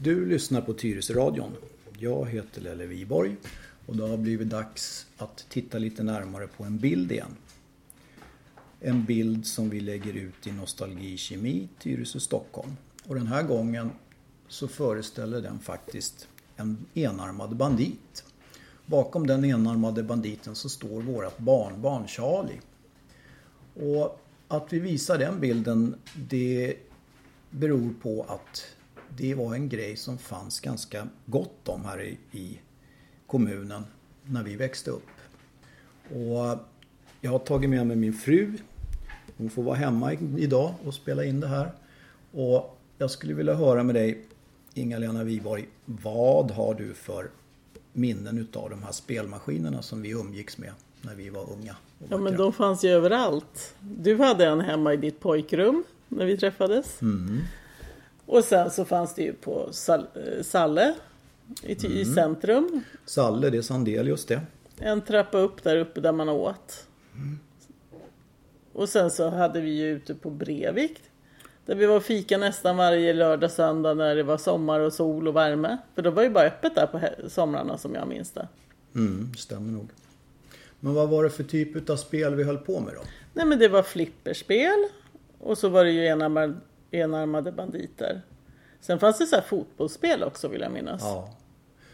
Du lyssnar på Tyresöradion. Jag heter Lelle Viborg och det har blivit dags att titta lite närmare på en bild igen. En bild som vi lägger ut i Nostalgi Kemi, Tyresö, Stockholm. Och den här gången så föreställer den faktiskt en enarmad bandit. Bakom den enarmade banditen så står vårt barnbarn Charlie. Och att vi visar den bilden det beror på att det var en grej som fanns ganska gott om här i, i kommunen när vi växte upp. Och jag har tagit med mig min fru. Hon får vara hemma idag och spela in det här. Och jag skulle vilja höra med dig Inga-Lena Wiborg. Vad har du för minnen utav de här spelmaskinerna som vi umgicks med när vi var unga? Ja men de fanns ju överallt. Du hade en hemma i ditt pojkrum när vi träffades. Mm. Och sen så fanns det ju på Sal eh, Salle i, mm. i centrum. Salle, det är Sandelius det. En trappa upp där uppe där man åt. Mm. Och sen så hade vi ju ute på Brevik. Där vi var fika nästan varje lördag söndag när det var sommar och sol och värme. För då var ju bara öppet där på somrarna som jag minns det. Mm, stämmer nog. Men vad var det för typ av spel vi höll på med då? Nej men det var flipperspel. Och så var det ju enarmade, enarmade banditer. Sen fanns det så här fotbollsspel också vill jag minnas. Ja.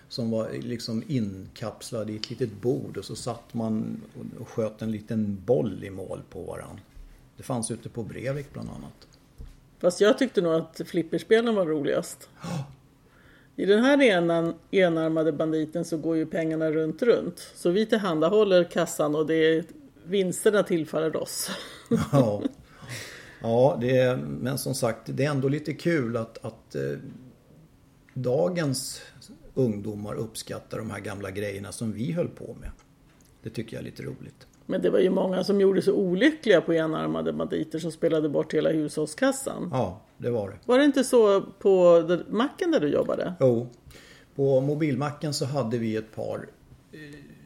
Som var liksom inkapslad i ett litet bord och så satt man och sköt en liten boll i mål på varann. Det fanns ute på Brevik bland annat. Fast jag tyckte nog att flipperspelen var roligast. I den här enan, enarmade banditen så går ju pengarna runt runt. Så vi tillhandahåller kassan och det är, vinsterna tillfaller oss. Ja, ja det är, men som sagt det är ändå lite kul att, att eh, dagens ungdomar uppskattar de här gamla grejerna som vi höll på med. Det tycker jag är lite roligt. Men det var ju många som gjorde sig olyckliga på enarmade banditer som spelade bort hela hushållskassan. Ja, det var det. Var det inte så på macken där du jobbade? Jo. På mobilmacken så hade vi ett par eh,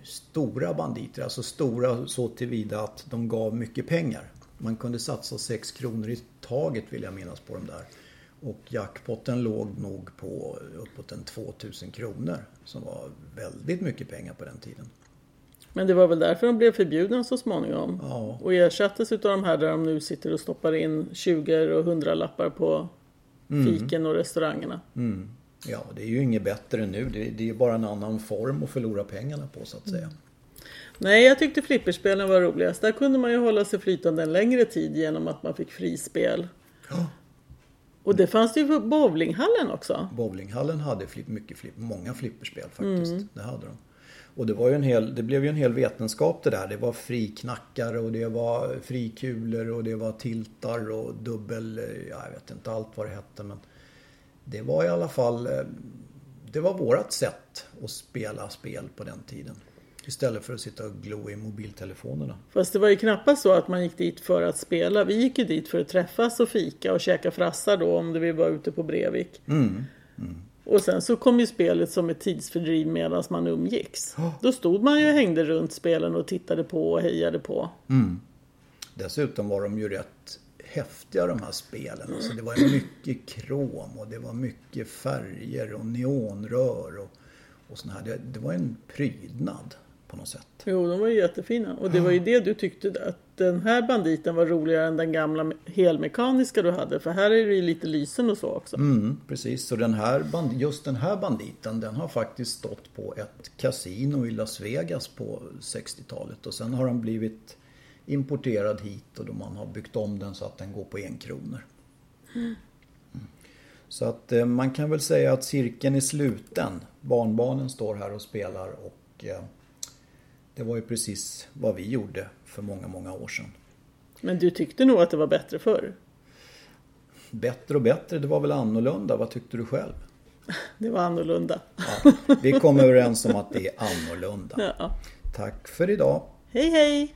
stora banditer. Alltså stora så tillvida att de gav mycket pengar. Man kunde satsa 6 kronor i taget vill jag minnas på de där. Och jackpotten låg nog på uppåt en 2000 kronor. Som var väldigt mycket pengar på den tiden. Men det var väl därför de blev förbjudna så småningom. Ja. Och ersattes utav de här där de nu sitter och stoppar in 20 och 100 lappar på mm. fiken och restaurangerna. Mm. Ja, det är ju inget bättre nu. Det, är bara en annan form att förlora pengarna på så att säga. Mm. Nej, jag tyckte flipperspelen var roligast. Där kunde man ju hålla sig flytande en längre tid genom att man fick frispel. Ja. Och det fanns det ju på bowlinghallen också. Bowlinghallen hade flipp, mycket flipp, många flipperspel faktiskt. Mm. Det hade de. Och det, var ju en hel, det blev ju en hel vetenskap det där. Det var friknackare och det var frikulor och det var tiltar och dubbel... Ja, jag vet inte allt vad det hette men det var i alla fall... Eh, det var vårat sätt att spela spel på den tiden. Istället för att sitta och glo i mobiltelefonerna. Fast det var ju knappast så att man gick dit för att spela. Vi gick ju dit för att träffas och fika och käka frassar då om vi var ute på Brevik. Mm. Mm. Och sen så kom ju spelet som ett tidsfördriv medan man umgicks. Oh. Då stod man ju och hängde runt spelen och tittade på och hejade på. Mm. Dessutom var de ju rätt häftiga de här spelen. Alltså, det var mycket krom och det var mycket färger och neonrör och, och sån här. Det, det var en prydnad på något sätt. Jo, de var ju jättefina. Och det var ju det du tyckte att den här banditen var roligare än den gamla helmekaniska du hade. För här är det ju lite lysen och så också. Mm, precis, så den här band, just den här banditen den har faktiskt stått på ett kasino i Las Vegas på 60-talet. Och sen har den blivit importerad hit och då man har byggt om den så att den går på en kronor. Mm. Så att eh, man kan väl säga att cirkeln är sluten. Barnbarnen står här och spelar och eh, det var ju precis vad vi gjorde för många, många år sedan. Men du tyckte nog att det var bättre förr? Bättre och bättre, det var väl annorlunda. Vad tyckte du själv? Det var annorlunda. Ja, vi kom överens om att det är annorlunda. Ja. Tack för idag. Hej hej!